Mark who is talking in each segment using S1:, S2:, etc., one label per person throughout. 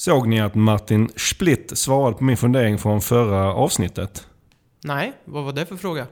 S1: Såg ni att Martin Splitt svarade på min fundering från förra avsnittet?
S2: Nej, vad var det för fråga?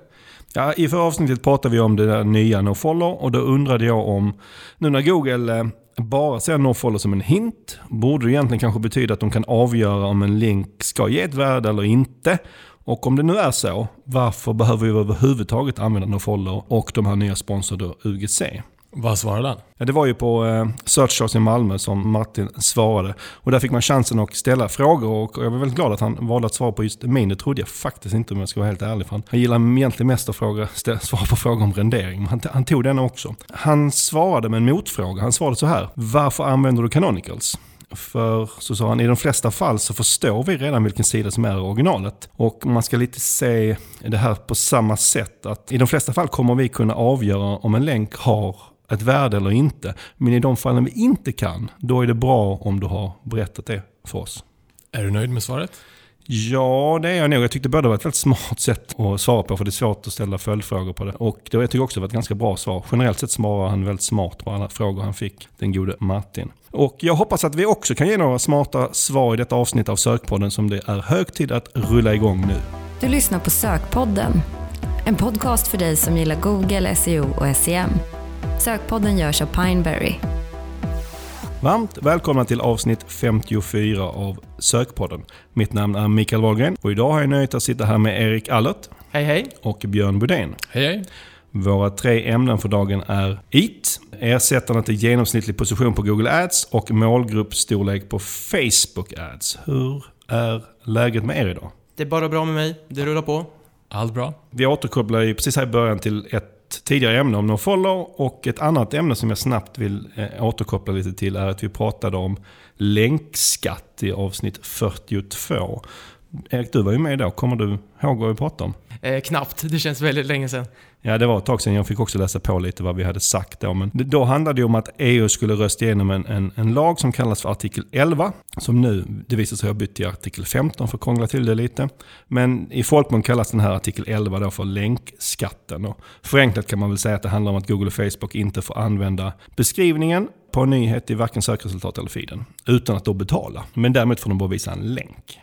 S1: Ja, I förra avsnittet pratade vi om det där nya nofollow och då undrade jag om, nu när Google eh, bara ser nofollow som en hint, borde det egentligen kanske betyda att de kan avgöra om en länk ska ge ett värde eller inte. Och om det nu är så, varför behöver vi överhuvudtaget använda nofollow och de här nya sponsorerna UGC?
S3: Vad svarade han?
S1: Ja, det var ju på eh, Search i Malmö som Martin svarade. Och där fick man chansen att ställa frågor och jag var väldigt glad att han valde att svara på just min. Det trodde jag faktiskt inte om jag ska vara helt ärlig. För han, han gillar egentligen mest att fråga, ställa, svara på frågor om rendering. Men han, han tog den också. Han svarade med en motfråga. Han svarade så här. Varför använder du Canonicals? För så sa han, i de flesta fall så förstår vi redan vilken sida som är originalet. Och man ska lite se det här på samma sätt. att I de flesta fall kommer vi kunna avgöra om en länk har ett värde eller inte. Men i de fallen vi inte kan, då är det bra om du har berättat det för oss.
S3: Är du nöjd med svaret?
S1: Ja, det är jag nog. Jag tyckte både det var ett väldigt smart sätt att svara på, för det är svårt att ställa följdfrågor på det. Och det, jag tycker också det var ett ganska bra svar. Generellt sett svarar han väldigt smart på alla frågor han fick, den gode Martin. Och jag hoppas att vi också kan ge några smarta svar i detta avsnitt av Sökpodden som det är hög tid att rulla igång nu.
S4: Du lyssnar på Sökpodden, en podcast för dig som gillar Google, SEO och SEM. Sökpodden görs av Pineberry.
S1: Varmt välkomna till avsnitt 54 av Sökpodden. Mitt namn är Mikael Wahlgren och idag har jag nöjet att sitta här med Erik Allert
S2: Hej hej!
S1: och Björn Budén.
S3: Hej hej!
S1: Våra tre ämnen för dagen är IT, ersättande till genomsnittlig position på Google Ads och målgruppsstorlek på Facebook Ads. Hur är läget med er idag?
S2: Det är bara bra med mig. Det rullar på.
S3: Allt bra?
S1: Vi återkopplar ju precis här i början till ett tidigare ämne om nofollow och ett annat ämne som jag snabbt vill eh, återkoppla lite till är att vi pratade om länkskatt i avsnitt 42. Erik, du var ju med då. Kommer du ihåg vad vi pratade om?
S2: Eh, knappt. Det känns väldigt länge sedan.
S1: Ja, det var ett tag sedan. Jag fick också läsa på lite vad vi hade sagt då. Men då handlade det om att EU skulle rösta igenom en, en, en lag som kallas för artikel 11. Som nu, det visar sig ha bytt till artikel 15 för att krångla till det lite. Men i folkmun kallas den här artikel 11 då för länkskatten. Och förenklat kan man väl säga att det handlar om att Google och Facebook inte får använda beskrivningen på en nyhet i varken sökresultat eller feeden. Utan att då betala. Men däremot får de bara visa en länk.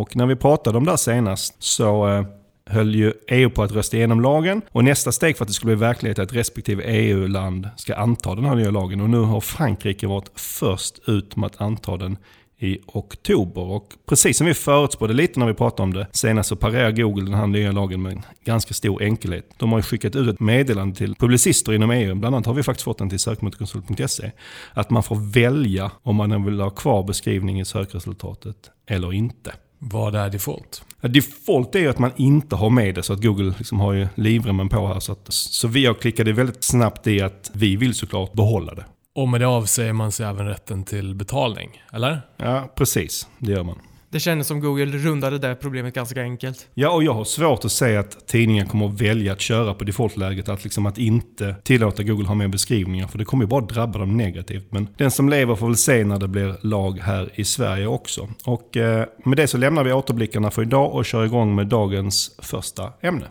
S1: Och när vi pratade om det här senast så eh, höll ju EU på att rösta igenom lagen. Och nästa steg för att det skulle bli verklighet är att respektive EU-land ska anta den här nya lagen. Och nu har Frankrike varit först ut med att anta den i oktober. Och precis som vi förutspådde lite när vi pratade om det senast så parerar Google den här nya lagen med en ganska stor enkelhet. De har ju skickat ut ett meddelande till publicister inom EU, bland annat har vi faktiskt fått den till sökmotorkonsult.se, att man får välja om man vill ha kvar beskrivning i sökresultatet eller inte.
S3: Vad är default?
S1: Default är ju att man inte har med det så att Google liksom har ju livremmen på här. Så, att, så vi har klickat väldigt snabbt i att vi vill såklart behålla det.
S3: Och med det avsäger man sig även rätten till betalning, eller?
S1: Ja, precis. Det gör man.
S2: Det kändes som Google rundade det problemet ganska enkelt.
S1: Ja, och jag har svårt att säga att tidningen kommer att välja att köra på defaultläget. Att, liksom att inte tillåta Google ha mer beskrivningar. För det kommer ju bara drabba dem negativt. Men den som lever får väl se när det blir lag här i Sverige också. Och eh, med det så lämnar vi återblickarna för idag och kör igång med dagens första ämne.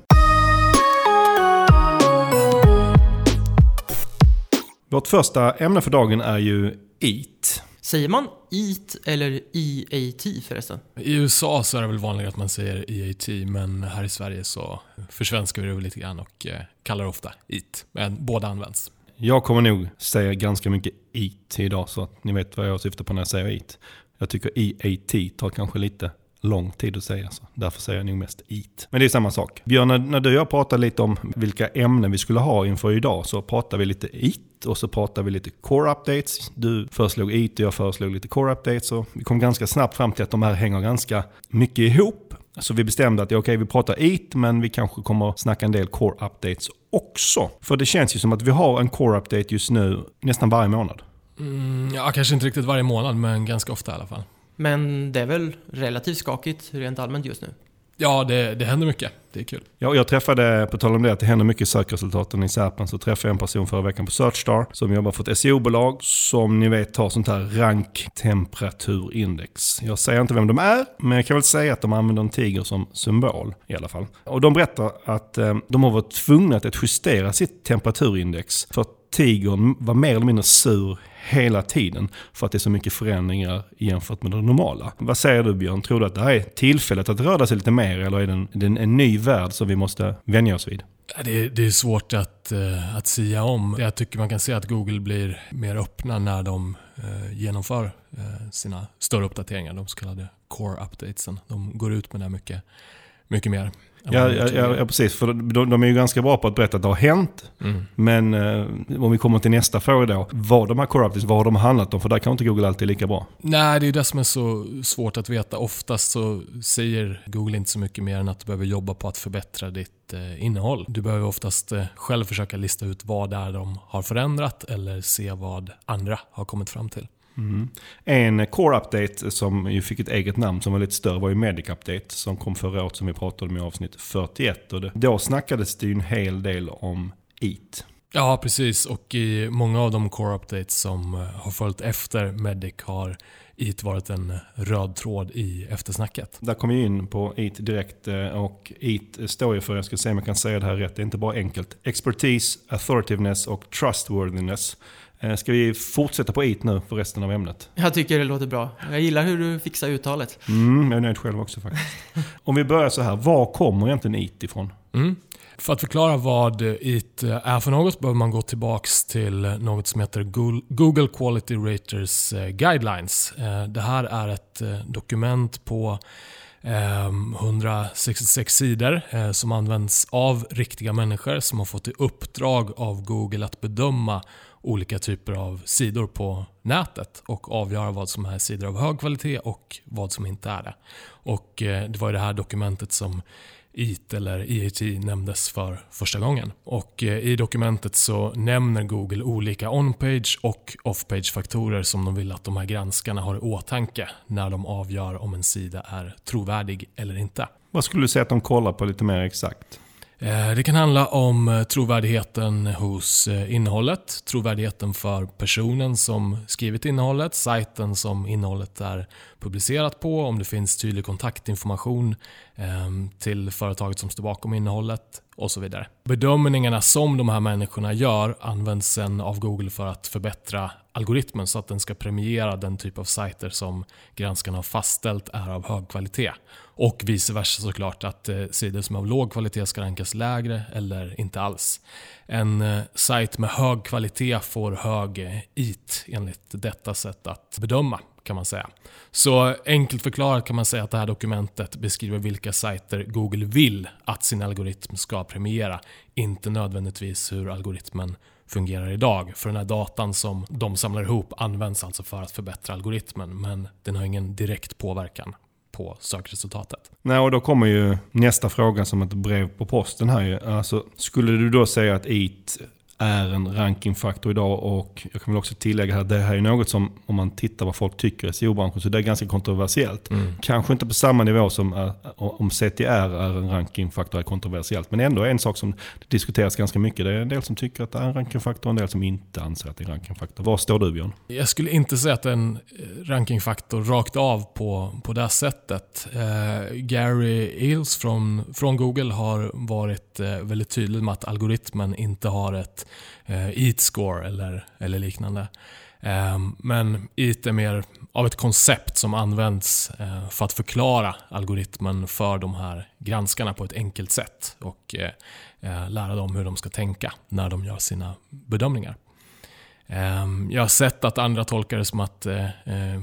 S1: Vårt första ämne för dagen är ju EAT.
S2: Säger man EAT eller EAT förresten?
S3: I USA så är det väl vanligare att man säger EAT, men här i Sverige så försvenskar vi det väl lite grann och eh, kallar det ofta EAT. Men båda används.
S1: Jag kommer nog säga ganska mycket EAT idag så att ni vet vad jag syftar på när jag säger EAT. Jag tycker EAT tar kanske lite lång tid att säga. Så därför säger jag nog mest EAT. Men det är samma sak. Björn, när, när du och jag pratade lite om vilka ämnen vi skulle ha inför idag så pratade vi lite EAT och så pratade vi lite core updates. Du föreslog EAT och jag föreslog lite core updates. Och vi kom ganska snabbt fram till att de här hänger ganska mycket ihop. Så vi bestämde att ja, okej, vi pratar EAT men vi kanske kommer snacka en del core updates också. För det känns ju som att vi har en core update just nu nästan varje månad.
S3: Mm, ja, kanske inte riktigt varje månad, men ganska ofta i alla fall.
S2: Men det är väl relativt skakigt rent allmänt just nu.
S3: Ja, det, det händer mycket. Det är kul.
S1: Ja, jag träffade, på tal om det, att det händer mycket i sökresultaten i Serpen, så träffade jag en person förra veckan på Searchstar som jobbar för ett SEO-bolag som ni vet har sånt här ranktemperaturindex. Jag säger inte vem de är, men jag kan väl säga att de använder en tiger som symbol i alla fall. Och de berättar att eh, de har varit tvungna att justera sitt temperaturindex för tigern var mer eller mindre sur hela tiden för att det är så mycket förändringar jämfört med det normala. Vad säger du Björn? Tror du att det här är tillfället att röra sig lite mer eller är det en, är en ny värld som vi måste vänja oss vid?
S3: Det är, det är svårt att, eh, att sia om. Jag tycker man kan se att Google blir mer öppna när de eh, genomför eh, sina större uppdateringar, de så kallade core updatesen. De går ut med det mycket, mycket mer.
S1: Ja, ja, ja, ja, precis. För de, de, är ju ganska bra på att berätta att det har hänt. Mm. Men eh, om vi kommer till nästa fråga då. Vad de här core updates, vad har de handlat om? För där kan inte Google alltid lika bra.
S3: Nej, det är det som är så svårt att veta. Oftast så säger Google inte så mycket mer än att du behöver jobba på att förbättra ditt eh, innehåll. Du behöver oftast eh, själv försöka lista ut vad det är de har förändrat eller se vad andra har kommit fram till.
S1: Mm. En core update som ju fick ett eget namn som var lite större var ju Medic Update som kom förra året som vi pratade om i avsnitt 41. Och det, då snackades det ju en hel del om EAT.
S3: Ja, precis. Och i många av de core updates som eh, har följt efter Medic har EAT varit en röd tråd i eftersnacket.
S1: Där kom vi in på EAT direkt eh, och EAT står ju för, jag ska se om jag kan säga det här rätt, det är inte bara enkelt. Expertise, authoritiveness och trustworthiness. Eh, ska vi fortsätta på EAT nu för resten av ämnet?
S2: Jag tycker det låter bra. Jag gillar hur du fixar uttalet.
S1: Mm, jag är nöjd själv också faktiskt. Om vi börjar så här, var kommer egentligen EAT ifrån?
S3: Mm. För att förklara vad EAT är för något behöver man gå tillbaks till något som heter Google Quality Raters eh, Guidelines. Eh, det här är ett dokument på 166 sidor som används av riktiga människor som har fått i uppdrag av Google att bedöma olika typer av sidor på nätet och avgöra vad som är sidor av hög kvalitet och vad som inte är det. Och eh, Det var det här dokumentet som EAT eller EAT nämndes för första gången. Och eh, I dokumentet så nämner Google olika on-page och off-page-faktorer som de vill att de här granskarna har i åtanke när de avgör om en sida är trovärdig eller inte.
S1: Vad skulle du säga att de kollar på lite mer exakt?
S3: Eh, det kan handla om eh, trovärdigheten hos eh, innehållet, trovärdigheten för personen som skrivit innehållet, sajten som innehållet är publicerat på, om det finns tydlig kontaktinformation ehm, till företaget som står bakom innehållet och så vidare. Bedömningarna som de här människorna gör används sen av Google för att förbättra algoritmen så att den ska premiera den typ av sajter som granskarna har fastställt är av hög kvalitet. Och vice versa såklart att eh, sidor som är av låg kvalitet ska rankas lägre eller inte alls. En eh, sajt med hög kvalitet får hög eh, IT enligt detta sätt att bedöma kan man säga. Så enkelt förklarat kan man säga att det här dokumentet beskriver vilka sajter Google vill att sin algoritm ska premiera, inte nödvändigtvis hur algoritmen fungerar idag. För den här datan som de samlar ihop används alltså för att förbättra algoritmen, men den har ingen direkt påverkan på sökresultatet.
S1: Nej, och då kommer ju nästa fråga som ett brev på posten här. Alltså, skulle du då säga att EAT är en rankingfaktor idag och jag kan väl också tillägga att det här är något som om man tittar vad folk tycker i SEO-branschen så det är ganska kontroversiellt. Mm. Kanske inte på samma nivå som äh, om CTR är en rankingfaktor är kontroversiellt men ändå en sak som diskuteras ganska mycket. Det är en del som tycker att det är en rankingfaktor och en del som inte anser att det är en rankingfaktor. Var står du Björn?
S3: Jag skulle inte säga att det är en eh, rankingfaktor rakt av på, på det sättet. Eh, Gary Eels från, från Google har varit eh, väldigt tydlig med att algoritmen inte har ett eh, EAT-score eller, eller liknande. Eh, men EAT är mer av ett koncept som används eh, för att förklara algoritmen för de här granskarna på ett enkelt sätt och eh, eh lära dem hur de ska tänka när de gör sina bedömningar. Ehm, jag har sett att andra tolkar det som att eh, eh,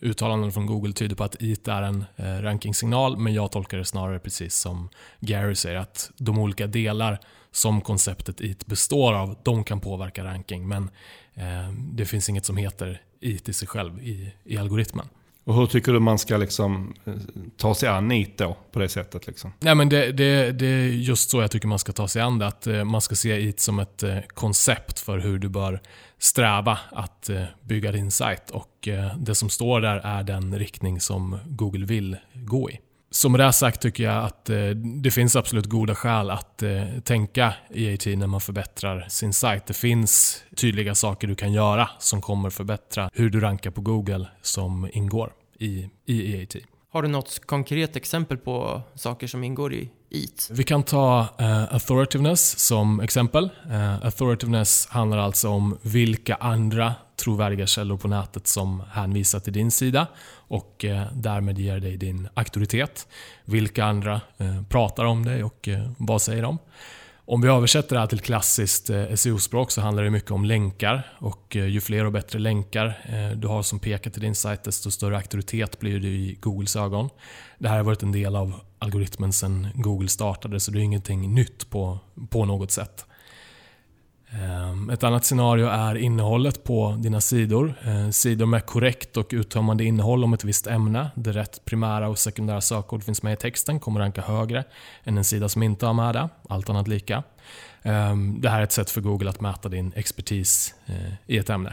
S3: uttalanden från Google tyder på att IT är en rankingsignal, men jag tolkar det snarare precis som Gary säger, att de olika delar som konceptet IT består av, de kan påverka ranking. Men eh, det finns inget som heter IT i sig själv i, i algoritmen.
S1: Och hur tycker du man ska liksom eh, ta sig an IT då, på det sättet? Liksom?
S3: Nej, men det, det, det är just så jag tycker man ska ta sig an det. Att eh, man ska se IT som ett eh, koncept för hur du bör sträva att bygga din sajt. Och det som står där är den riktning som Google vill gå i. Som det sagt tycker jag att eh, det finns absolut goda skäl att eh, tänka EAT när man förbättrar sin sajt. Det finns tydliga saker du kan göra som kommer förbättra hur du rankar på Google som ingår i, i EAT.
S2: Har du något konkret exempel på saker som ingår i EAT?
S3: Vi kan ta eh, uh, authoritiveness som exempel. Eh, uh, authoritiveness handlar alltså om vilka andra trovärdiga källor på nätet som hänvisar till din sida och uh, därmed ger dig din auktoritet. Vilka andra pratar om dig och vad säger de? Om vi översätter det här till klassiskt eh, SEO-språk så handlar det mycket om länkar. Och eh, ju fler och bättre länkar eh, du har som pekar till din sajt desto större auktoritet blir du i Googles ögon. Det här har varit en del av algoritmen sedan Google startade så det är ingenting nytt på, på något sätt. Ehm, ett annat scenario är innehållet på dina sidor. Ehm, sidor med korrekt och uttömmande innehåll om ett visst ämne, där rätt primära och sekundära sökord finns med i texten, kommer ranka högre än en sida som inte har med det, allt annat lika. Ehm, det här är ett sätt för Google att mäta din expertis eh, i ett ämne.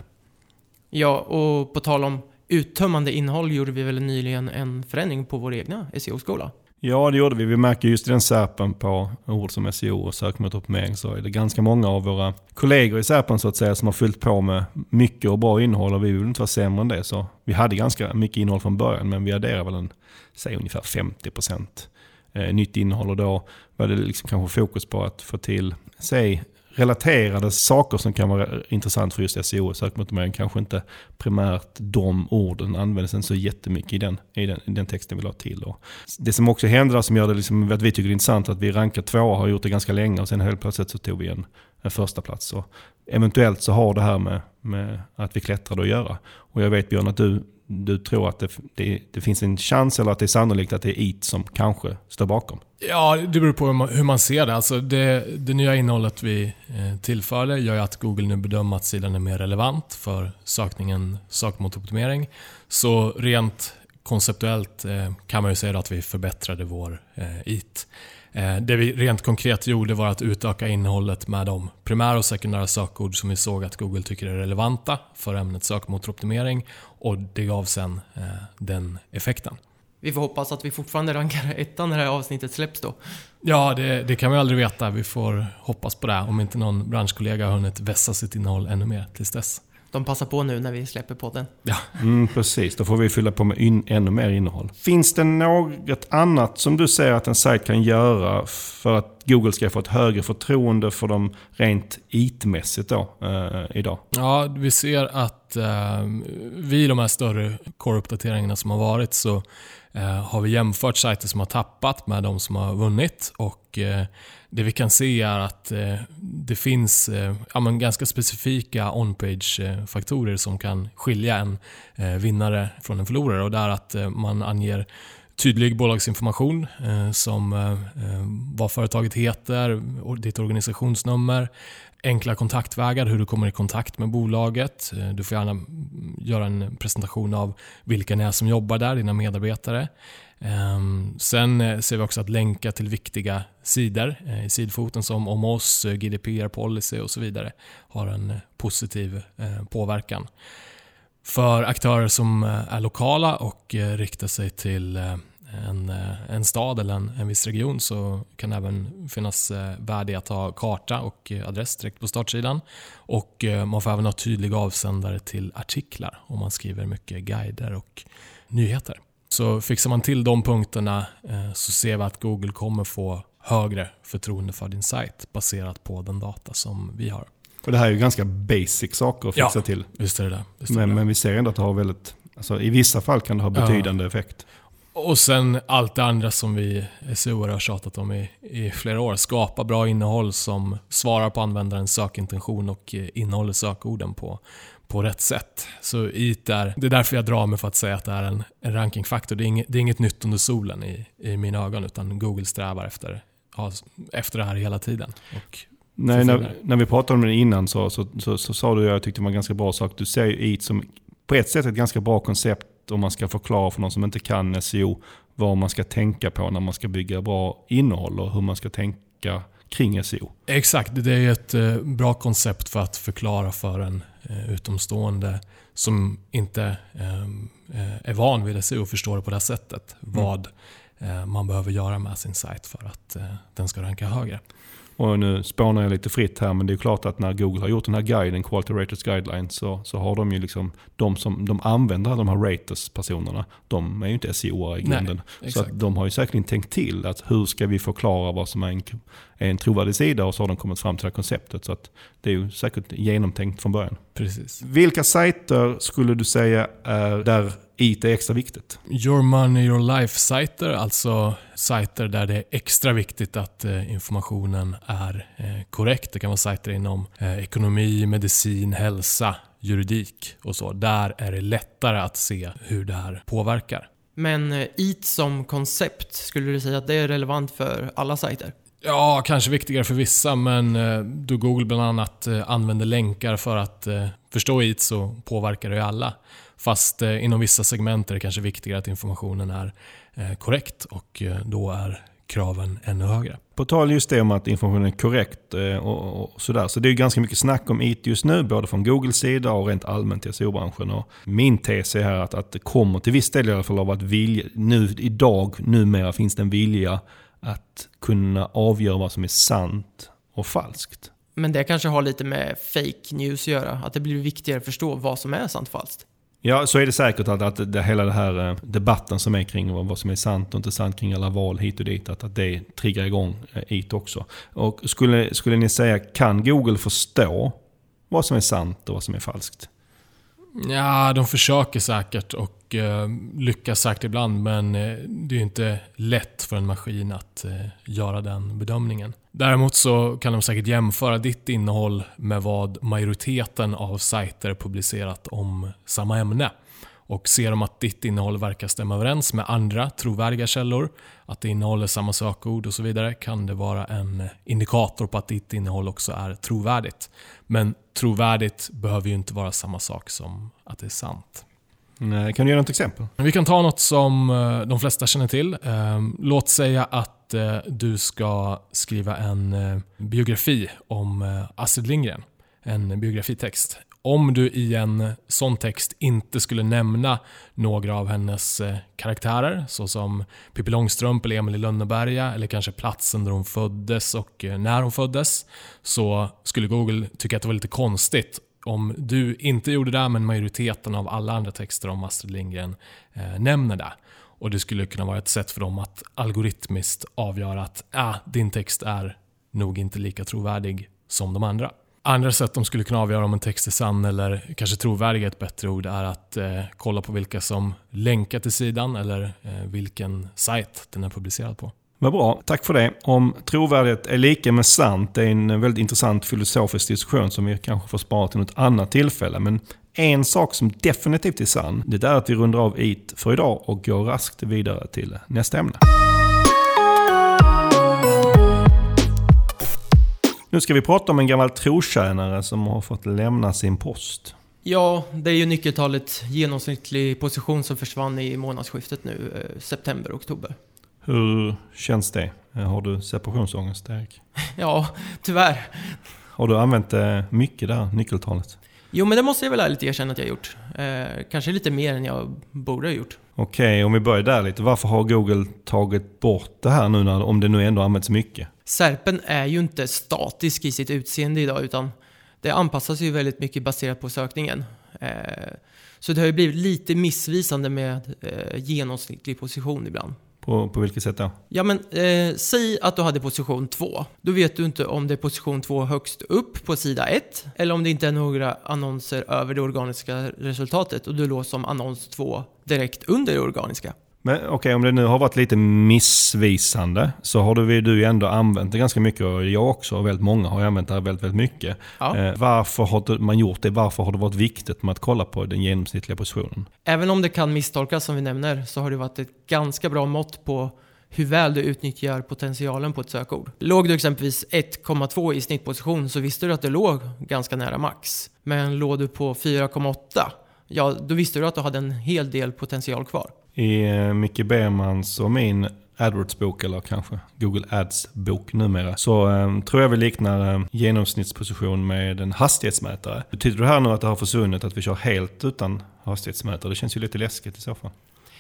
S2: Ja, och på tal om uttömmande innehåll gjorde vi väl nyligen en förändring på vår egna SEO-skola?
S1: Ja, det gjorde vi. Vi märker just i den SERPen på ord som SEO och sökmotoroptimering så är det ganska många av våra kollegor i SERPen så att säga som har fyllt på med mycket och bra innehåll och vi vill inte vara sämre än det. Så vi hade ganska mycket innehåll från början men vi adderar väl en, säg ungefär 50% eh, nytt innehåll och då var det liksom kanske fokus på att få till, säg relaterade saker som kan vara intressant för just SEO och sökmotormering. Kanske inte primärt de orden används inte så jättemycket i den, i den, i den texten vi la till. Och det som också händer som gör det liksom, att vi tycker det är intressant att vi rankar två och har gjort det ganska länge och sen helt plötsligt så tog vi en, en första plats. Och eventuellt så har det här med, med att vi klättrade att göra. Och jag vet Björn att du du tror att det, det, det, finns en chans eller att det är sannolikt att det är IT som kanske står bakom?
S3: Ja, det beror på hur man, hur man ser det. Alltså det, det nya innehållet vi eh, tillförde gör att Google nu bedömer att sidan är mer relevant för sökningen sökmotoroptimering. Så rent konceptuellt eh, kan man ju säga att vi förbättrade vår eh, IT. Eh, det vi rent konkret gjorde var att utöka innehållet med de primära och sekundära sökord som vi såg att Google tycker är relevanta för ämnet sökmotoroptimering och det gav sen eh, den effekten.
S2: Vi får hoppas att vi fortfarande rankar ettan när det här avsnittet släpps då.
S3: Ja, det, det, kan vi aldrig veta. Vi får hoppas på det om inte någon branschkollega har hunnit vässa sitt innehåll ännu mer tills dess
S2: de passar på nu när vi släpper podden.
S1: Ja, mm, precis. Då får vi fylla på med in, ännu mer innehåll. Finns det något annat som du ser att en sajt kan göra för att Google ska få ett högre förtroende för dem rent IT-mässigt då, eh, idag?
S3: Ja, vi ser att eh, vid de här större core-uppdateringarna som har varit så Eh, har vi jämfört sajter som har tappat med de som har vunnit. Och eh, det vi kan se är att eh, det finns eh, ja, ganska specifika on-page-faktorer eh, som kan skilja en eh, vinnare från en förlorare. Och det är att eh, man anger tydlig bolagsinformation som vad företaget heter, ditt organisationsnummer, enkla kontaktvägar, hur du kommer i kontakt med bolaget. Eh, du får gärna göra en presentation av vilka ni är som jobbar där, dina medarbetare. Ehm, sen eh, ser vi också att länka till viktiga sidor eh, i sidfoten som om oss, GDPR policy och så vidare har en positiv påverkan. För aktörer som är lokala och riktar sig till en, en stad eller en, en viss region så kan det även finnas värde i att ha karta och adress direkt på startsidan. Och man får även ha tydliga avsändare till artiklar om man skriver mycket guider och nyheter. Så fixar man till de punkterna eh, så ser vi att Google kommer få högre förtroende för din sajt baserat på den data som vi har.
S1: Och det här är ju ganska basic saker att fixa
S3: ja,
S1: till.
S3: Visst är det, visst
S1: är
S3: men,
S1: det. men vi ser ändå att det har väldigt, alltså i vissa fall kan det ha betydande ja. effekt.
S3: Och sen allt det andra som vi SEO har tjatat om i, i, flera år. Skapa bra innehåll som svarar på användarens sökintention och eh, innehåller sökorden på, på rätt sätt. Så IT är, det är därför jag drar mig för att säga att det är en, en rankingfaktor. Det är, inget, det är inget nytt under solen i, i mina ögon, utan Google strävar efter, efter det här hela tiden. Och
S1: Nej, när, när, vi pratade om det innan så, så, så, så sa du, jag tyckte det var en ganska bra sak, du ser IT som på ett sätt ett ganska bra koncept om man ska förklara för någon som inte kan SEO vad man ska tänka på när man ska bygga bra innehåll och hur man ska tänka kring SEO.
S3: Exakt, det är ett eh, bra koncept för att förklara för en eh, utomstående som inte ehm, eh, är van vid SEO och förstår det på det sättet. Mm. Vad man behöver göra med sin sajt för att den ska ranka högre.
S1: Och nu spånar jag lite fritt här, men det är klart att när Google har gjort den här guiden, Quality Raters Guidelines, så, så har de ju liksom, de som de använder de här raters-personerna, de är ju inte SEO i grunden.
S3: Nej,
S1: så de har ju säkerligen tänkt till att hur ska vi förklara vad som är en, är en trovärdig sida och så har de kommit fram till det här konceptet. Så att det är ju säkert genomtänkt från början.
S3: Precis.
S1: Vilka sajter skulle du säga är där IT är extra viktigt?
S3: Your money, your life-sajter, alltså sajter där det är extra viktigt att eh, informationen är eh, korrekt. Det kan vara sajter inom eh, ekonomi, medicin, hälsa, juridik och så. Där är det lättare att se hur det här påverkar.
S2: Men IT som koncept, skulle du säga att det är relevant för alla sajter?
S3: Ja, kanske viktigare för vissa, men eh, då Google bland annat eh, använder länkar för att eh, förstå IT så påverkar det ju alla. Fast inom vissa segment är det kanske viktigare att informationen är korrekt och då är kraven ännu högre.
S1: På tal just det om att informationen är korrekt och, och sådär. Så det är ganska mycket snack om IT just nu, både från Googles sida och rent allmänt i SEO-branschen. min tes är här att, att det kommer till viss del i alla fall av att vilja, nu idag, numera finns det en vilja att kunna avgöra vad som är sant och falskt.
S2: Men det kanske har lite med fake news att göra? Att det blir viktigare att förstå vad som är sant och falskt?
S1: Ja, så är det säkert att, att det, hela den här eh, debatten som är kring vad som är sant och inte sant kring alla val hit och dit, att, att det triggar igång eh, IT också. Och skulle, skulle ni säga, kan Google förstå vad som är sant och vad som är falskt?
S3: Ja, de försöker säkert och eh, lyckas säkert ibland men eh, det är inte lätt för en maskin att eh, göra den bedömningen. Däremot så kan de säkert jämföra ditt innehåll med vad majoriteten av sajter publicerat om samma ämne. Och ser de att ditt innehåll verkar stämma överens med andra trovärdiga källor, att det innehåller samma sökord och så vidare, kan det vara en indikator på att ditt innehåll också är trovärdigt. Men trovärdigt behöver ju inte vara samma sak som att det är sant.
S1: Nej, kan du ge något exempel?
S3: Vi kan ta något som eh, de flesta känner till. Ehm, låt säga att eh, du ska skriva en eh, biografi om Astrid Lindgren. En biografitext om du i en sån text inte skulle nämna några av hennes eh, karaktärer, såsom Pippi Långstrump eller Emil i Lönneberga, eller kanske platsen där hon föddes och eh, när hon föddes, så skulle Google tycka att det var lite konstigt om du inte gjorde det, men majoriteten av alla andra texter om Astrid Lindgren eh, nämner det. Och Det skulle kunna vara ett sätt för dem att algoritmiskt avgöra att ah, din text är nog inte lika trovärdig som de andra. Andra sätt de skulle kunna avgöra om en text är sann eller kanske trovärdig är ett bättre ord är att eh, kolla på vilka som länkar till sidan eller eh, vilken sajt den är publicerad på.
S1: Vad bra, tack för det. Om trovärdighet är lika med sant, det är en väldigt intressant filosofisk diskussion som vi kanske får spara till något annat tillfälle. Men en sak som definitivt är sann, det är att vi rundar av IT för idag och går raskt vidare till nästa ämne. Nu ska vi prata om en gammal trotjänare som har fått lämna sin post.
S2: Ja, det är ju nyckeltalet genomsnittlig position som försvann i månadsskiftet nu, eh, september-oktober.
S1: Hur känns det? Har du separationsångest, Erik?
S2: ja, tyvärr.
S1: Har du använt det mycket, det här nyckeltalet?
S2: Jo, men det måste jag väl ärligt erkänna att jag gjort. Eh, kanske lite mer än jag borde ha gjort.
S1: Okej, okay, om vi börjar där lite. Varför har Google tagit bort det här nu, när, om det nu ändå används mycket?
S2: Serpen är ju inte statisk i sitt utseende idag, utan det anpassas ju väldigt mycket baserat på sökningen. Eh, så det har ju blivit lite missvisande med eh, genomsnittlig position ibland.
S1: På, på vilket sätt då?
S2: Ja, men eh, säg att du hade position 2. Då vet du inte om det är position 2 högst upp på sida 1 eller om det inte är några annonser över det organiska resultatet och du låser som annons 2 direkt under det organiska.
S1: Men okej, okay, om det nu har varit lite missvisande så har du, du ändå använt det ganska mycket och jag också och väldigt många har använt det här väldigt, väldigt mycket. Ja. Eh, varför har man gjort det? Varför har det varit viktigt med att kolla på den genomsnittliga positionen?
S2: Även om det kan misstolkas som vi nämner så har det varit ett ganska bra mått på hur väl du utnyttjar potentialen på ett sökord. Låg du exempelvis 1,2 i snittposition så visste du att det låg ganska nära max. Men låg du på 4,8 ja, då visste du att du hade en hel del potential kvar.
S1: I eh, Micke Bermans och min AdWords-bok, eller kanske Google Ads-bok numera, så eh, tror jag vi liknar eh, genomsnittsposition med en hastighetsmätare. Betyder det här nu att det har försvunnit, att vi kör helt utan hastighetsmätare? Det känns ju lite läskigt i så fall.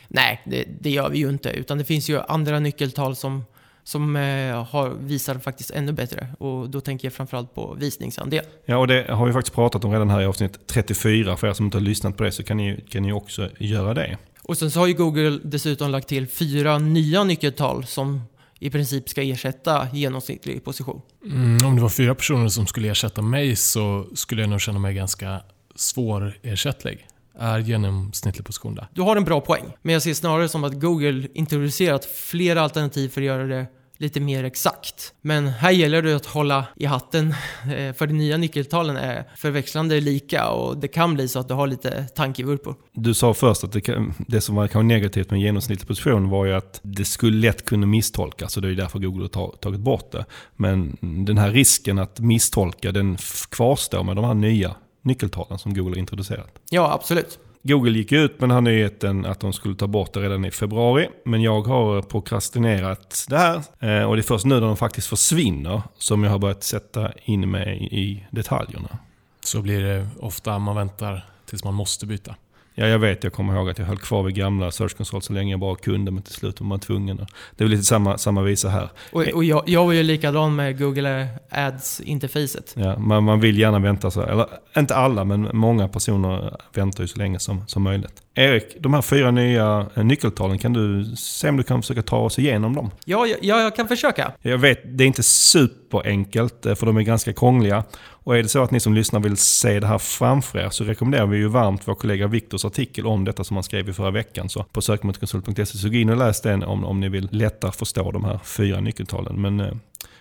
S2: Nej, det, det, gör vi ju inte. Utan det finns ju andra nyckeltal som som eh, har, visar faktiskt ännu bättre. Och då tänker jag framförallt på visningsandel.
S1: Ja, och det har vi faktiskt pratat om redan här i avsnitt 34. För er som inte har lyssnat på det så kan ni, kan ni också göra det.
S2: Och sen så har ju Google dessutom lagt till fyra nya nyckeltal som i princip ska ersätta genomsnittlig position.
S3: Mm, om det var fyra personer som skulle ersätta mig så skulle jag nog känna mig ganska svårersättlig. Är genomsnittlig position där?
S2: Du har en bra poäng, men jag ser snarare som att Google introducerat flera alternativ för att göra det lite mer exakt. Men här gäller det att hålla i hatten eh, för de nya nyckeltalen är förväxlande lika och det kan bli så att du har lite tankevurpor.
S1: Du sa först att det, kan, det som var kanske negativt med genomsnittlig position var ju att det skulle lätt kunna misstolkas och det är därför Google har tagit bort det. Men den här risken att misstolka den kvarstår med de här nya nyckeltalen som Google har introducerat.
S2: Ja, absolut.
S1: Google gick ut med den här nyheten att de skulle ta bort det redan i februari. Men jag har prokrastinerat det här. Eh, och det är först nu när de faktiskt försvinner som jag har börjat sätta in mig i detaljerna.
S3: Så blir det ofta, man väntar tills man måste byta.
S1: Ja, jag vet. Jag kommer ihåg att jag höll kvar vid gamla Search Console så länge jag bara kunde, men till slut var man tvungen. Det är lite samma, samma visa här.
S2: Och, och jag, jag var ju likadan med Google Ads-interfacet.
S1: Ja, man, man vill gärna vänta så. Eller inte alla, men många personer väntar ju så länge som, som möjligt. Erik, de här fyra nya nyckeltalen, kan du se om du kan försöka ta oss igenom dem?
S2: Ja, ja jag kan försöka.
S1: Jag vet, det är inte superenkelt, eh, för de är ganska krångliga. Och är det så att ni som lyssnar vill se det här framför er så rekommenderar vi ju varmt vår kollega Viktors artikel om detta som han skrev i förra veckan. Så på sökmotorkonsult.se så gå in och läs den om, om ni vill lättare förstå de här fyra nyckeltalen. Men eh,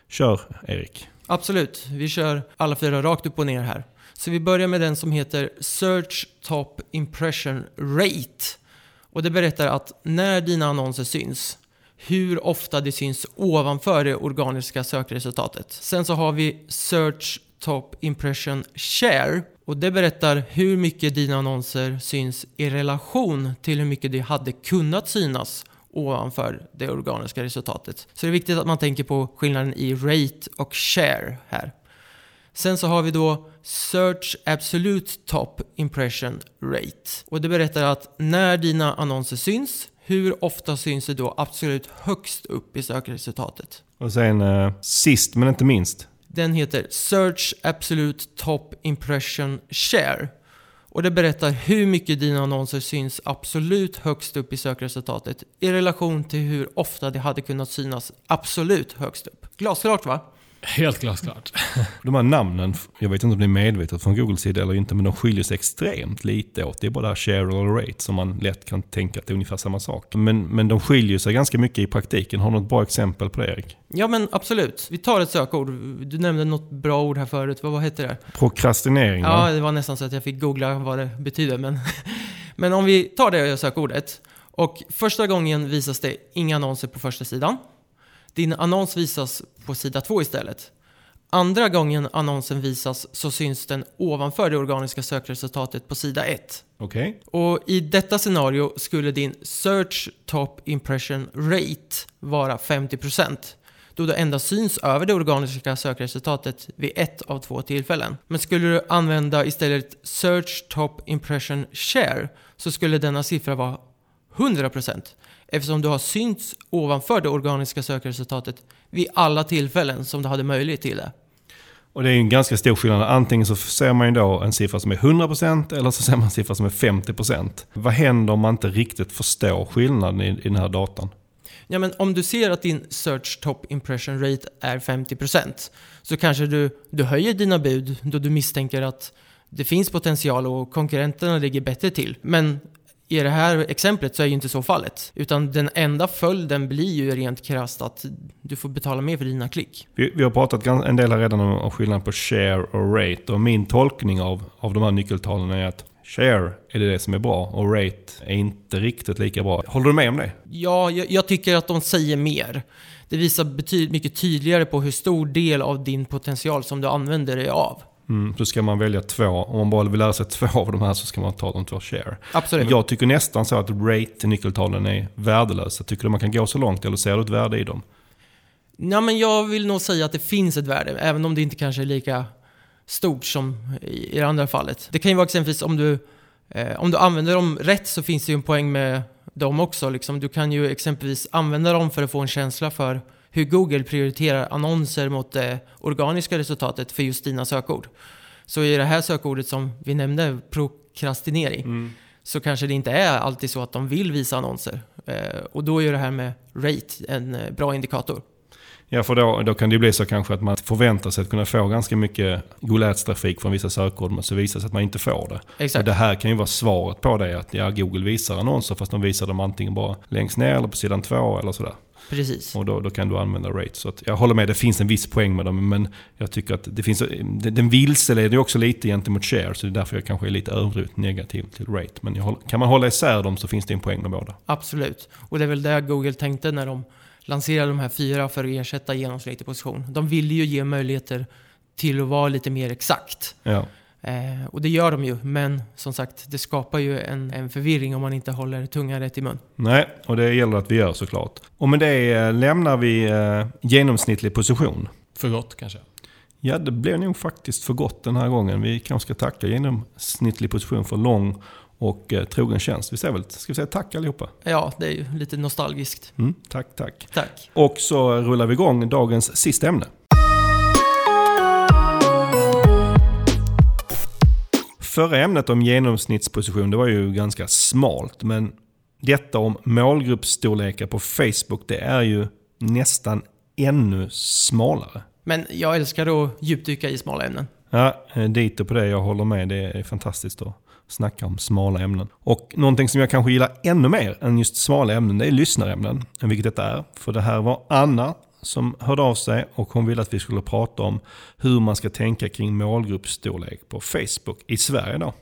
S1: kör Erik.
S2: Absolut, vi kör alla fyra rakt upp och ner här. Så vi börjar med den som heter Search Top Impression Rate. Och det berättar att när dina annonser syns, hur ofta det syns ovanför det organiska sökresultatet. Sen så har vi Search Top Impression Share och det berättar hur mycket dina annonser syns i relation till hur mycket det hade kunnat synas ovanför det organiska resultatet. Så det är viktigt att man tänker på skillnaden i rate och share här. Sen så har vi då Search Absolute Top Impression Rate. Och det berättar att när dina annonser syns, hur ofta syns det då absolut högst upp i sökresultatet?
S1: Och sen eh, sist men inte minst,
S2: den heter Search Absolute Top Impression Share. Och det berättar hur mycket dina annonser syns absolut högst upp i sökresultatet i relation till hur ofta det hade kunnat synas absolut högst upp. Glasklart va?
S3: Helt glasklart.
S1: De här namnen, jag vet inte om det är medvetet från Googles sida eller inte, men de skiljer sig extremt lite åt. Det är bara det här share eller rate som man lätt kan tänka att det är ungefär samma sak. Men, men de skiljer sig ganska mycket i praktiken. Har du något bra exempel på det Erik?
S2: Ja men absolut. Vi tar ett sökord. Du nämnde något bra ord här förut. Vad, vad hette det?
S1: Prokrastinering
S2: Ja, va? det var nästan så att jag fick googla vad det betyder. Men, men om vi tar det sökordet. Och första gången visas det inga annonser på första sidan. Din annons visas på sida 2 istället. Andra gången annonsen visas så syns den ovanför det organiska sökresultatet på sida 1.
S1: Okay.
S2: Och i detta scenario skulle din Search Top Impression Rate vara 50% då det endast syns över det organiska sökresultatet vid ett av två tillfällen. Men skulle du använda istället Search Top Impression Share så skulle denna siffra vara 100% eftersom du har synts ovanför det organiska sökresultatet vid alla tillfällen som du hade möjlighet till det.
S1: Och det är en ganska stor skillnad. Antingen så ser man ju då en siffra som är 100% eller så ser man en siffra som är 50%. Vad händer om man inte riktigt förstår skillnaden i, i den här datan?
S2: Ja, men om du ser att din Search Top Impression Rate är 50% så kanske du, du höjer dina bud då du misstänker att det finns potential och konkurrenterna ligger bättre till. Men i det här exemplet så är ju inte så fallet. Utan den enda följden blir ju rent krasst att du får betala mer för dina klick.
S1: Vi, vi har pratat en del här redan om, om skillnaden på share och rate. Och min tolkning av, av de här nyckeltalen är att Share är det, det som är bra och rate är inte riktigt lika bra. Håller du med om det?
S2: Ja, jag, jag tycker att de säger mer. Det visar betydligt mycket tydligare på hur stor del av din potential som du använder dig av.
S1: Mm, så ska man välja två. Om man bara vill lära sig två av de här så ska man ta de två share.
S2: Absolut.
S1: Jag tycker nästan så att rate-nyckeltalen är värdelösa. Tycker du man kan gå så långt eller ser du ett värde i dem?
S2: Ja, men jag vill nog säga att det finns ett värde, även om det inte kanske är lika stort som i det andra fallet. Det kan ju vara exempelvis om du, eh, om du använder dem rätt så finns det ju en poäng med dem också. Liksom. Du kan ju exempelvis använda dem för att få en känsla för hur Google prioriterar annonser mot det organiska resultatet för just dina sökord. Så i det här sökordet som vi nämnde, prokrastinering,
S1: Mm.
S2: så kanske det inte är alltid så att de vill visa annonser. Eh, och då är det här med rate en eh, bra indikator.
S1: Ja, för då, då kan det bli så kanske att man förväntar sig att kunna få ganska mycket Google Ads-trafik från vissa sökord, men så visar det sig att man inte får det. Och
S2: Exakt.
S1: det här kan ju vara svaret på det, att ja, Google visar annonser fast de visar dem antingen bara längst ner eller på sidan två eller sådär.
S2: Precis.
S1: Och då, då kan du använda rate. Så jag håller med, det finns en viss poäng med dem, men jag tycker att det finns, den vilseleder också lite gentemot share, så det är därför jag kanske är lite överdrivet negativ till rate. Men jag kan man hålla isär dem så finns det en poäng med båda.
S2: Absolut. Och det är väl det Google tänkte när de lanserade de här fyra för att ersätta genomsnittlig position. De ville ju ge möjligheter till att vara lite mer exakt.
S1: Ja.
S2: Eh, och det gör de ju, men som sagt, det skapar ju en, en förvirring om man inte håller tungan rätt i mun.
S1: Nej, och det gäller att vi gör såklart. Och med det eh, lämnar vi eh, genomsnittlig position.
S3: För gott kanske.
S1: Ja, det blev nog faktiskt för gott den här gången. Vi kanske ska tacka genomsnittlig position för lång och eh, trogen tjänst. Vi säger väl, ska vi säga tack allihopa?
S2: Ja, det är ju lite nostalgiskt.
S1: Mm, tack, tack.
S2: Tack.
S1: Och så rullar vi igång dagens sista ämne. Förra ämnet om genomsnittsposition, det var ju ganska smalt. Men detta om målgruppsstorlekar på Facebook, det är ju nästan ännu smalare.
S2: Men jag älskar att djupdyka i smala ämnen.
S1: Ja, eh, dit och på det. Jag håller med. Det är fantastiskt att snacka om smala ämnen. Och någonting som jag kanske gillar ännu mer än just smala ämnen, det är lyssnarämnen. Vilket detta är. För det här var Anna som hörde av sig och hon ville att vi skulle prata om hur man ska tänka kring målgruppsstorlek på Facebook i Sverige då.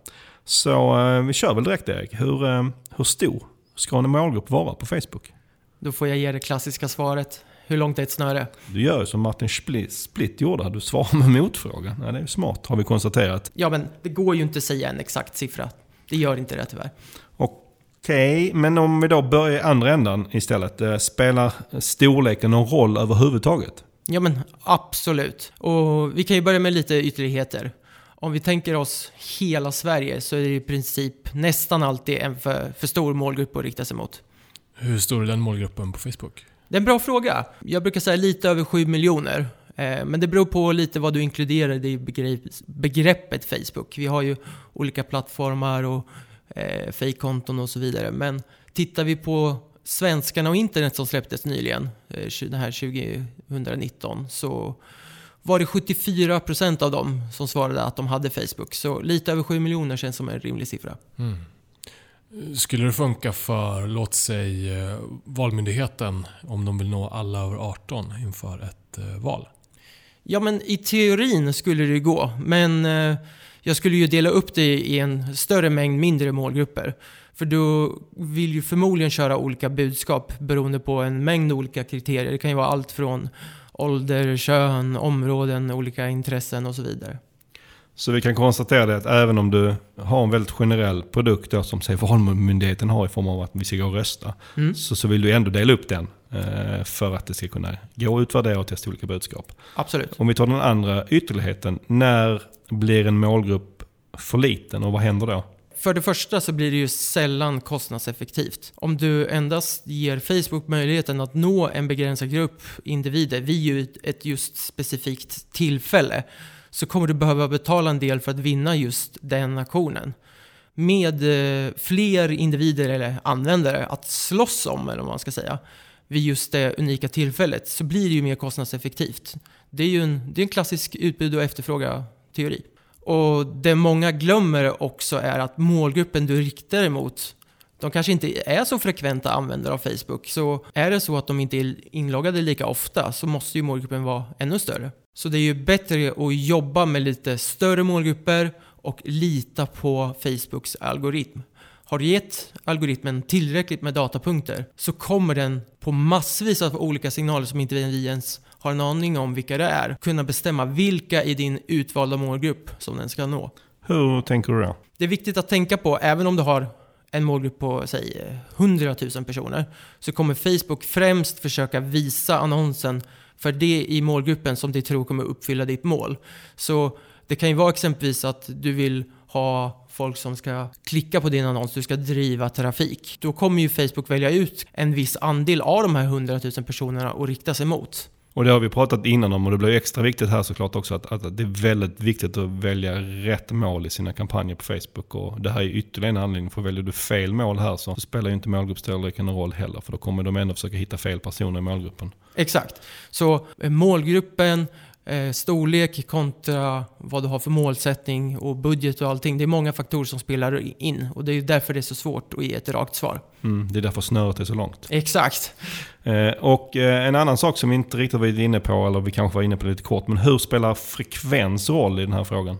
S1: Så eh, vi kör väl direkt Erik. Hur, eh, hur stor ska en målgrupp vara på Facebook?
S2: Då får jag ge det klassiska svaret. Hur långt är ett snöre?
S1: Du gör ju som Martin Split, Split gjorde, du svarar med motfrågan. Ja, det är smart har vi konstaterat.
S2: Ja, men det går ju inte att säga en exakt siffra. Det gör inte det tyvärr.
S1: Okej, men om vi då börjar i andra ändan istället. Eh, Spelar storleken någon roll överhuvudtaget?
S2: Ja, men absolut. Och vi kan ju börja med lite ytterligheter. Om vi tänker oss hela Sverige så är det i princip nästan alltid en för, för stor målgrupp att rikta sig mot.
S3: Hur stor är den målgruppen på Facebook?
S2: Det är en bra fråga. Jag brukar säga lite över 7 miljoner. Eh, Men det beror på lite vad du inkluderar i begrepp- begreppet Facebook. Vi har ju olika plattformar och eh, fejkkonton och så vidare. Men tittar vi på svenskarna och internet som släpptes nyligen, eh, här 2019, så var det 74% av dem som svarade att de hade Facebook. Så lite över 7 miljoner känns som en rimlig siffra.
S3: Mm. Skulle det funka för, låt säg, eh, Valmyndigheten om de vill nå alla över 18 inför ett eh, val?
S2: Ja, men i teorin skulle det ju gå. Men eh, jag skulle ju dela upp det i en större mängd mindre målgrupper. För du vill ju förmodligen köra olika budskap beroende på en mängd olika kriterier. Det kan ju vara allt från ålder, kön, områden, olika intressen och så vidare.
S1: Så vi kan konstatera det att även om du har en väldigt generell produkt då, som säg Valmyndigheten har i form av att vi ska gå och rösta.
S2: Mm.
S1: Så, så vill du ändå dela upp den eh, för att det ska kunna gå att utvärdera och testa olika budskap.
S2: Absolut.
S1: Om vi tar den andra ytterligheten. När blir en målgrupp för liten och vad händer då?
S2: För det första så blir det ju sällan kostnadseffektivt. Om du endast ger Facebook möjligheten att nå en begränsad grupp individer vid ett- just specifikt tillfälle så kommer du behöva betala en del för att vinna just den aktionen. Med eh, fler individer eller användare att slåss om, eller vad man ska säga, vid just det unika tillfället så blir det ju mer kostnadseffektivt. Det är ju en, det är en klassisk utbud och efterfråga teori. Och det många glömmer också är att målgruppen du riktar dig mot de kanske inte är så frekventa användare av Facebook. Så är det så att de inte är inloggade lika ofta så måste ju målgruppen vara ännu större. Så det är ju bättre att jobba med lite större målgrupper och lita på Facebooks algoritm. Har du gett algoritmen tillräckligt med datapunkter så kommer den på massvis av olika signaler som inte vi ens har en aning om vilka det är kunna bestämma vilka i din utvalda målgrupp som den ska nå.
S1: Hur tänker du då?
S2: Det är viktigt att tänka på, även om du har en målgrupp på säg 100 000 personer, så kommer Facebook främst försöka visa annonsen för det i målgruppen som de tror kommer uppfylla ditt mål. Så det kan ju vara exempelvis att du vill ha folk som ska klicka på din annons, du ska driva trafik. Då kommer ju Facebook välja ut en viss andel av de här 100 000 personerna och rikta sig mot.
S1: Och det har vi pratat innan om och det blir extra viktigt här såklart också att, att det är väldigt viktigt att välja rätt mål i sina kampanjer på Facebook. Och det här är ytterligare en anledning, för väljer du fel mål här så spelar ju inte målgruppsstorleken någon roll heller. För då kommer de ändå försöka hitta fel personer i målgruppen.
S2: Exakt. Så eh, målgruppen, eh, storlek kontra vad du har för målsättning och budget och allting. Det är många faktorer som spelar in och det är därför det är så svårt att ge ett rakt svar.
S1: Mm, det är därför snöret är så långt.
S2: Exakt.
S1: Eh, och eh, en annan sak som vi inte riktigt varit inne på, eller vi kanske var inne på lite kort, men hur spelar frekvens roll i den här frågan?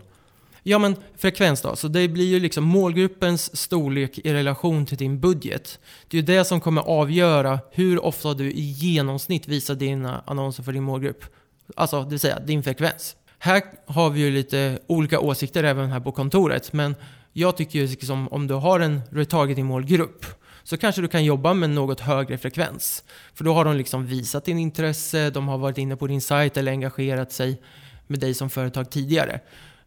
S2: Ja men frekvens då, så det blir ju liksom målgruppens storlek i relation till din budget. Det är ju det som kommer avgöra hur ofta du i genomsnitt visar dina annonser för din målgrupp. Alltså, det vill säga din frekvens. Här har vi ju lite olika åsikter även här på kontoret, men jag tycker ju liksom om du har en retargeting-målgrupp så kanske du kan jobba med något högre frekvens. För då har de liksom visat din intresse, de har varit inne på din sajt eller engagerat sig med dig som företag tidigare.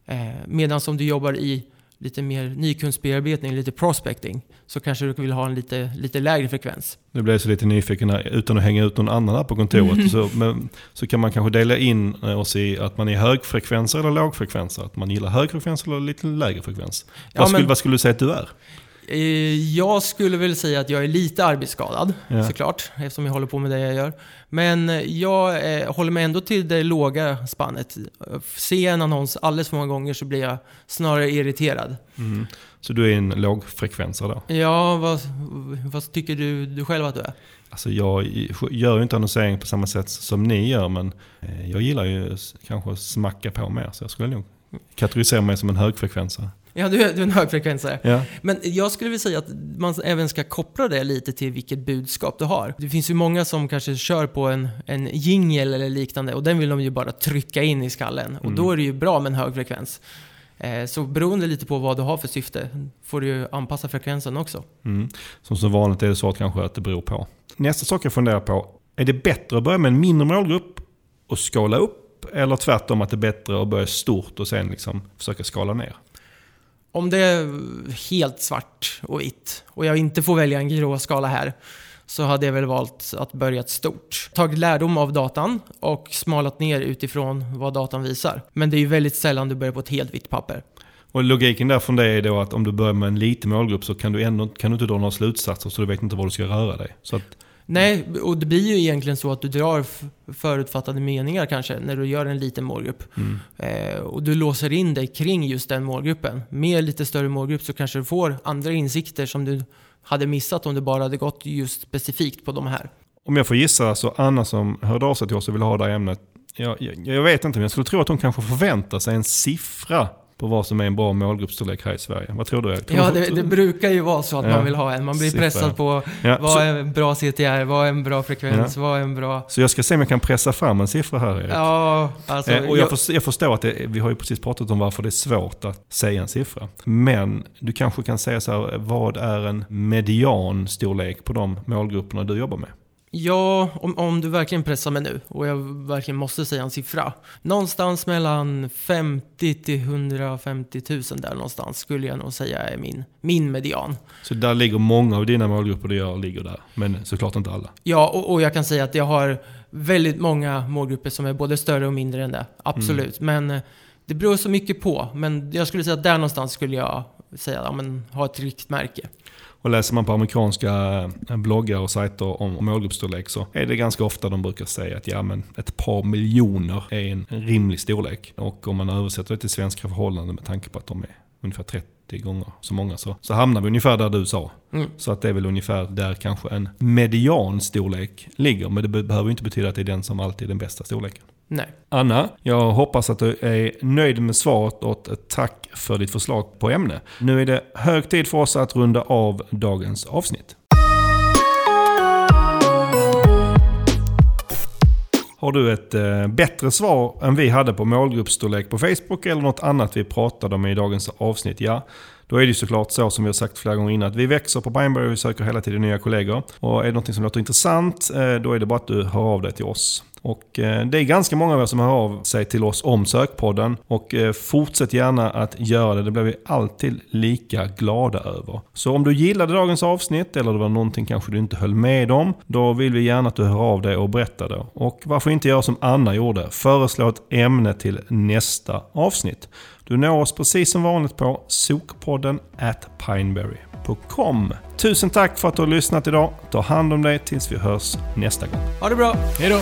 S2: Eh, Medan om du jobbar i lite mer nykundsbearbetning, lite prospecting, så kanske du vill ha en lite, lite lägre frekvens.
S1: Nu blev jag så lite nyfiken här, utan att hänga ut någon annan här på kontoret. Så, men, så kan man kanske dela in oss i att man är högfrekvenser eller lågfrekvenser. Att man gillar högfrekvens eller lite lägre frekvens.
S2: Ja,
S1: vad, skulle,
S2: men-
S1: vad skulle du säga att du är?
S2: Eh, Jag skulle väl säga att jag är lite arbetsskadad,
S1: Ja.
S2: såklart, eftersom jag håller på med det jag gör. Men eh, jag eh, håller mig ändå till det låga spannet. Ser jag en annons alldeles för många gånger så blir jag snarare irriterad.
S1: Mm. Så du är en lågfrekvensare då?
S2: Ja, vad, vad tycker du, du själv att du är?
S1: Alltså jag gör ju inte annonsering på samma sätt som ni gör, men eh, jag gillar ju kanske att smacka på mer. Så jag skulle nog kategorisera mig som en högfrekvensare.
S2: Ja, du är, du är en högfrekvensare.
S1: Ja.
S2: Men jag skulle vilja säga att man även ska koppla det lite till vilket budskap du har. Det finns ju många som kanske kör på en, en jingle eller liknande och den vill de ju bara trycka in i skallen. Och
S1: Mm.
S2: då är det ju bra med en hög frekvens. Eh, så beroende lite på vad du har för syfte får du ju anpassa frekvensen också.
S1: Mm. Som så vanligt är det så att kanske att det beror på. Nästa sak jag funderar på, är det bättre att börja med en mindre målgrupp och skala upp? Eller tvärtom att det är bättre att börja stort och sen liksom försöka skala ner?
S2: Om det är helt svart och vitt och jag inte får välja en grå skala här så hade jag väl valt att börja ett stort. Tagit lärdom av datan och smalat ner utifrån vad datan visar. Men det är ju väldigt sällan du börjar på ett helt vitt papper.
S1: Och logiken där från det är då att om du börjar med en liten målgrupp så kan du ändå kan du inte dra några slutsatser så du vet inte var du ska röra dig. Så att,
S2: Nej, och det blir ju egentligen så att du drar förutfattade meningar kanske när du gör en liten målgrupp.
S1: mm.
S2: Eh, och du låser in dig kring just den målgruppen. Med lite större målgrupp så kanske du får andra insikter som du hade missat om du bara hade gått just specifikt på de här.
S1: Om jag får gissa så Anna som hörde av sig till oss och ville ha det här ämnet. Jag, jag, jag vet inte men jag skulle tro att hon kanske förväntar sig en siffra på vad som är en bra målgruppsstorlek här i Sverige. Vad tror du? Erik?
S2: Ja, det, det brukar ju vara så att
S1: Ja.
S2: man vill ha en. Man blir
S1: Siffra,
S2: pressad
S1: ja.
S2: på
S1: Ja,
S2: vad
S1: så,
S2: är en bra CTR, vad är en bra frekvens, vad är en bra...
S1: så jag ska se om jag kan pressa fram en siffra här Erik.
S2: Ja, alltså...
S1: Eh, och jag,
S2: jag-
S1: jag förstår att det, vi har ju precis pratat om varför det är svårt att säga en siffra. Men du kanske kan säga så här, vad är en median storlek på de målgrupperna du jobbar med?
S2: Ja, om, om du verkligen pressar mig nu och jag verkligen måste säga en siffra. Någonstans mellan 50 till 150 000 där någonstans skulle jag nog säga är min, min median.
S1: Så där ligger många av dina målgrupper du gör, ligger där. Men såklart inte alla.
S2: Ja, och, och jag kan säga att jag har väldigt många målgrupper som är både större och mindre än det. Absolut. Men eh, det beror så mycket på. Men jag skulle säga att där någonstans skulle jag säga, ja men ha ett riktmärke.
S1: Och läser man på amerikanska eh, bloggar och sajter om, målgruppsstorlek så är det ganska ofta de brukar säga att ja, men ett par miljoner är en, rimlig storlek. Och om man översätter det till svenska förhållanden med tanke på att de är ungefär 30 gånger så många så, så hamnar vi ungefär där du sa.
S2: Mm.
S1: Så att det är väl ungefär där kanske en medianstorlek ligger. Men det be- behöver inte betyda att det är den som alltid är den bästa storleken.
S2: Nej.
S1: Anna, jag hoppas att du är nöjd med svaret och ett tack för ditt förslag på ämne. Nu är det hög tid för oss att runda av dagens avsnitt. Har du ett eh, bättre svar än vi hade på målgruppsstorlek på Facebook eller något annat vi pratade om i dagens avsnitt? Ja, då är det ju såklart så som vi har sagt flera gånger innan att vi växer på Pineberry och vi söker hela tiden nya kollegor. Och är det något som låter intressant, eh, då är det bara att du hör av dig till oss. Och eh, det är ganska många av er som hör av sig till oss om Sökpodden. Och eh, fortsätt gärna att göra det, det blir vi alltid lika glada över. Så om du gillade dagens avsnitt eller det var någonting kanske du inte höll med om, då vill vi gärna att du hör av dig och berättar det. Och varför inte göra som Anna gjorde, föreslå ett ämne till nästa avsnitt. Du når oss precis som vanligt på sokpodden at pineberry.com. Tusen tack för att du har lyssnat idag. Ta hand om dig tills vi hörs nästa gång.
S2: Ha det bra!
S3: Hej då!